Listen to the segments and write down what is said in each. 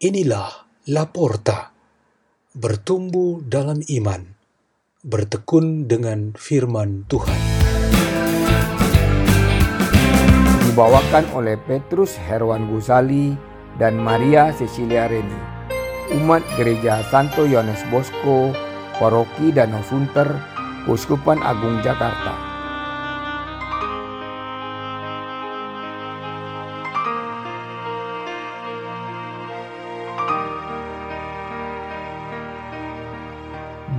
Inilah Laporta, bertumbuh dalam iman, bertekun dengan firman Tuhan. Dibawakan oleh Petrus Herwan Gusali dan Maria Cecilia Reni. Umat Gereja Santo Yohanes Bosco, Paroki Danau Sunter, Uskupan Agung Jakarta.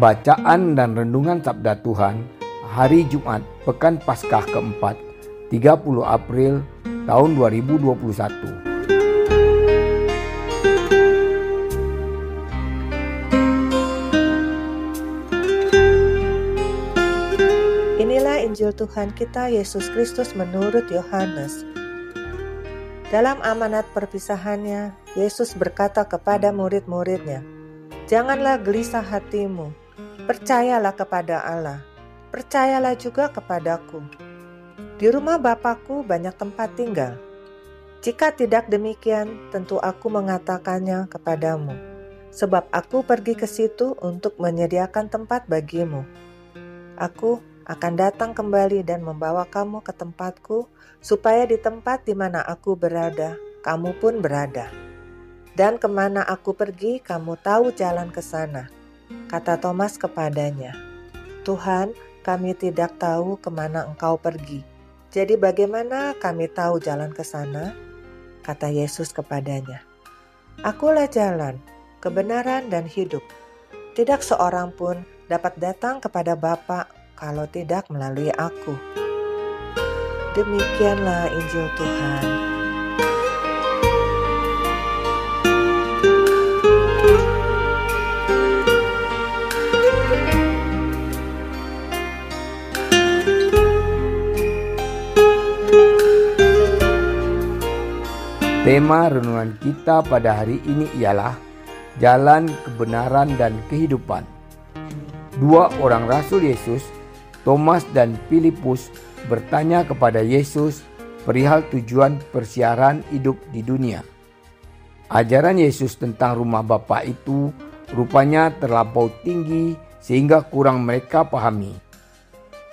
Bacaan dan Renungan Sabda Tuhan Hari Jumat Pekan Paskah keempat 30 April tahun 2021 Inilah Injil Tuhan kita Yesus Kristus menurut Yohanes. Dalam amanat perpisahannya, Yesus berkata kepada murid-muridnya, "Janganlah gelisah hatimu. Percayalah kepada Allah, percayalah juga kepadaku. Di rumah Bapakku banyak tempat tinggal. Jika tidak demikian, tentu aku mengatakannya kepadamu, sebab aku pergi ke situ untuk menyediakan tempat bagimu. Aku akan datang kembali dan membawa kamu ke tempatku, supaya di tempat di mana aku berada, kamu pun berada. Dan ke mana aku pergi, kamu tahu jalan ke sana.' Kata Thomas kepadanya, Tuhan, kami tidak tahu ke mana engkau pergi. Jadi bagaimana kami tahu jalan ke sana? Kata Yesus kepadanya, Akulah jalan, kebenaran dan hidup. Tidak seorang pun dapat datang kepada Bapa kalau tidak melalui aku. Demikianlah Injil Tuhan. Tema renungan kita pada hari ini ialah jalan kebenaran dan kehidupan. Dua orang rasul Yesus, Thomas dan Filipus, bertanya kepada Yesus perihal tujuan persiaran hidup di dunia. Ajaran Yesus tentang rumah Bapa itu rupanya terlampau tinggi sehingga kurang mereka pahami.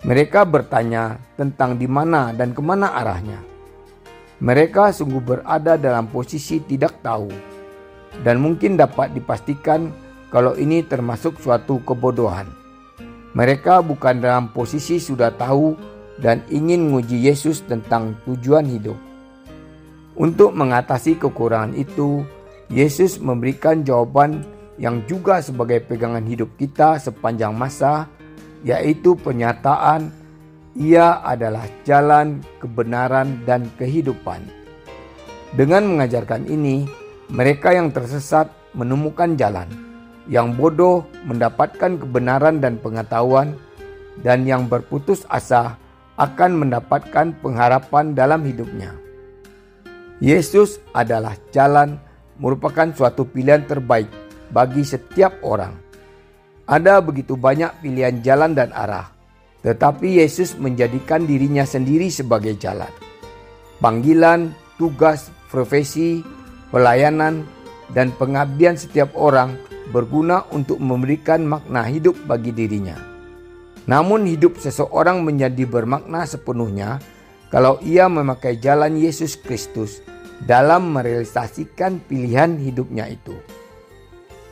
Mereka bertanya tentang di mana dan ke mana arahnya. Mereka sungguh berada dalam posisi tidak tahu, dan mungkin dapat dipastikan kalau ini termasuk suatu kebodohan. Mereka bukan dalam posisi sudah tahu dan ingin menguji Yesus tentang tujuan hidup. Untuk mengatasi kekurangan itu, Yesus memberikan jawaban yang juga sebagai pegangan hidup kita sepanjang masa, yaitu pernyataan ia adalah jalan, kebenaran, dan kehidupan. Dengan mengajarkan ini, mereka yang tersesat menemukan jalan, yang bodoh mendapatkan kebenaran dan pengetahuan, dan yang berputus asa akan mendapatkan pengharapan dalam hidupnya. Yesus adalah jalan, merupakan suatu pilihan terbaik bagi setiap orang. Ada begitu banyak pilihan jalan dan arah tetapi Yesus menjadikan dirinya sendiri sebagai jalan. Panggilan, tugas, profesi, pelayanan, dan pengabdian setiap orang berguna untuk memberikan makna hidup bagi dirinya. Namun hidup seseorang menjadi bermakna sepenuhnya kalau ia memakai jalan Yesus Kristus dalam merealisasikan pilihan hidupnya itu.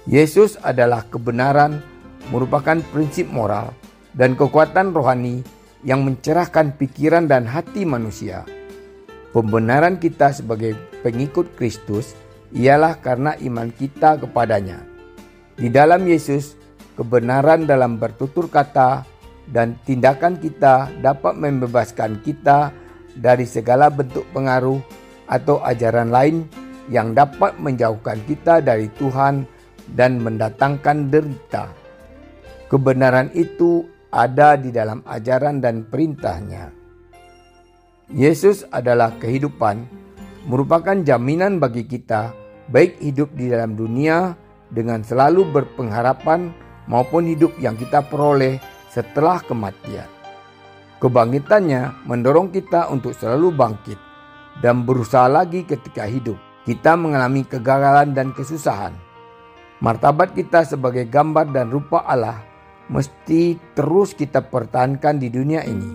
Yesus adalah kebenaran, merupakan prinsip moral, dan kekuatan rohani yang mencerahkan pikiran dan hati manusia. Pembenaran kita sebagai pengikut Kristus ialah karena iman kita kepadanya. Di dalam Yesus, kebenaran dalam bertutur kata dan tindakan kita dapat membebaskan kita dari segala bentuk pengaruh atau ajaran lain yang dapat menjauhkan kita dari Tuhan dan mendatangkan derita. Kebenaran itu ada di dalam ajaran dan perintahnya. Yesus adalah kehidupan, merupakan jaminan bagi kita baik hidup di dalam dunia dengan selalu berpengharapan maupun hidup yang kita peroleh setelah kematian. Kebangkitannya mendorong kita untuk selalu bangkit dan berusaha lagi ketika hidup, kita mengalami kegagalan dan kesusahan. Martabat kita sebagai gambar dan rupa Allah mesti terus kita pertahankan di dunia ini,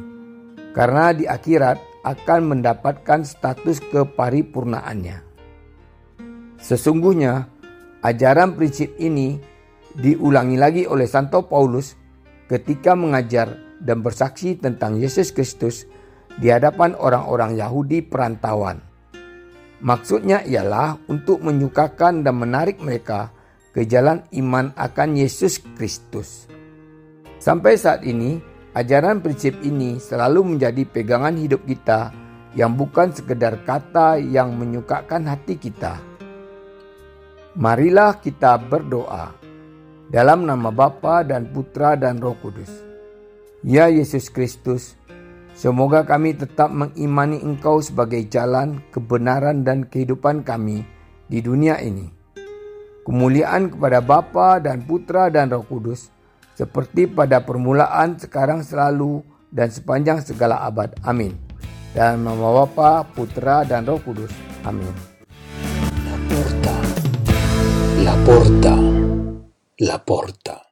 karena di akhirat akan mendapatkan status keparipurnaannya. Sesungguhnya, ajaran prinsip ini diulangi lagi oleh Santo Paulus ketika mengajar dan bersaksi tentang Yesus Kristus di hadapan orang-orang Yahudi perantauan. Maksudnya ialah untuk menyukakan dan menarik mereka ke jalan iman akan Yesus Kristus. Sampai saat ini, ajaran prinsip ini selalu menjadi pegangan hidup kita yang bukan sekedar kata yang menyukakan hati kita. Marilah kita berdoa dalam nama Bapa dan Putra dan Roh Kudus. Ya Yesus Kristus, Semoga kami tetap mengimani Engkau sebagai jalan, kebenaran, dan kehidupan kami di dunia ini. Kemuliaan kepada Bapa dan Putra dan Roh Kudus, seperti pada permulaan, sekarang, selalu, dan sepanjang segala abad. Amin. Dan nama Bapa, Putra, dan Roh Kudus. Amin. La porta, la porta, la porta.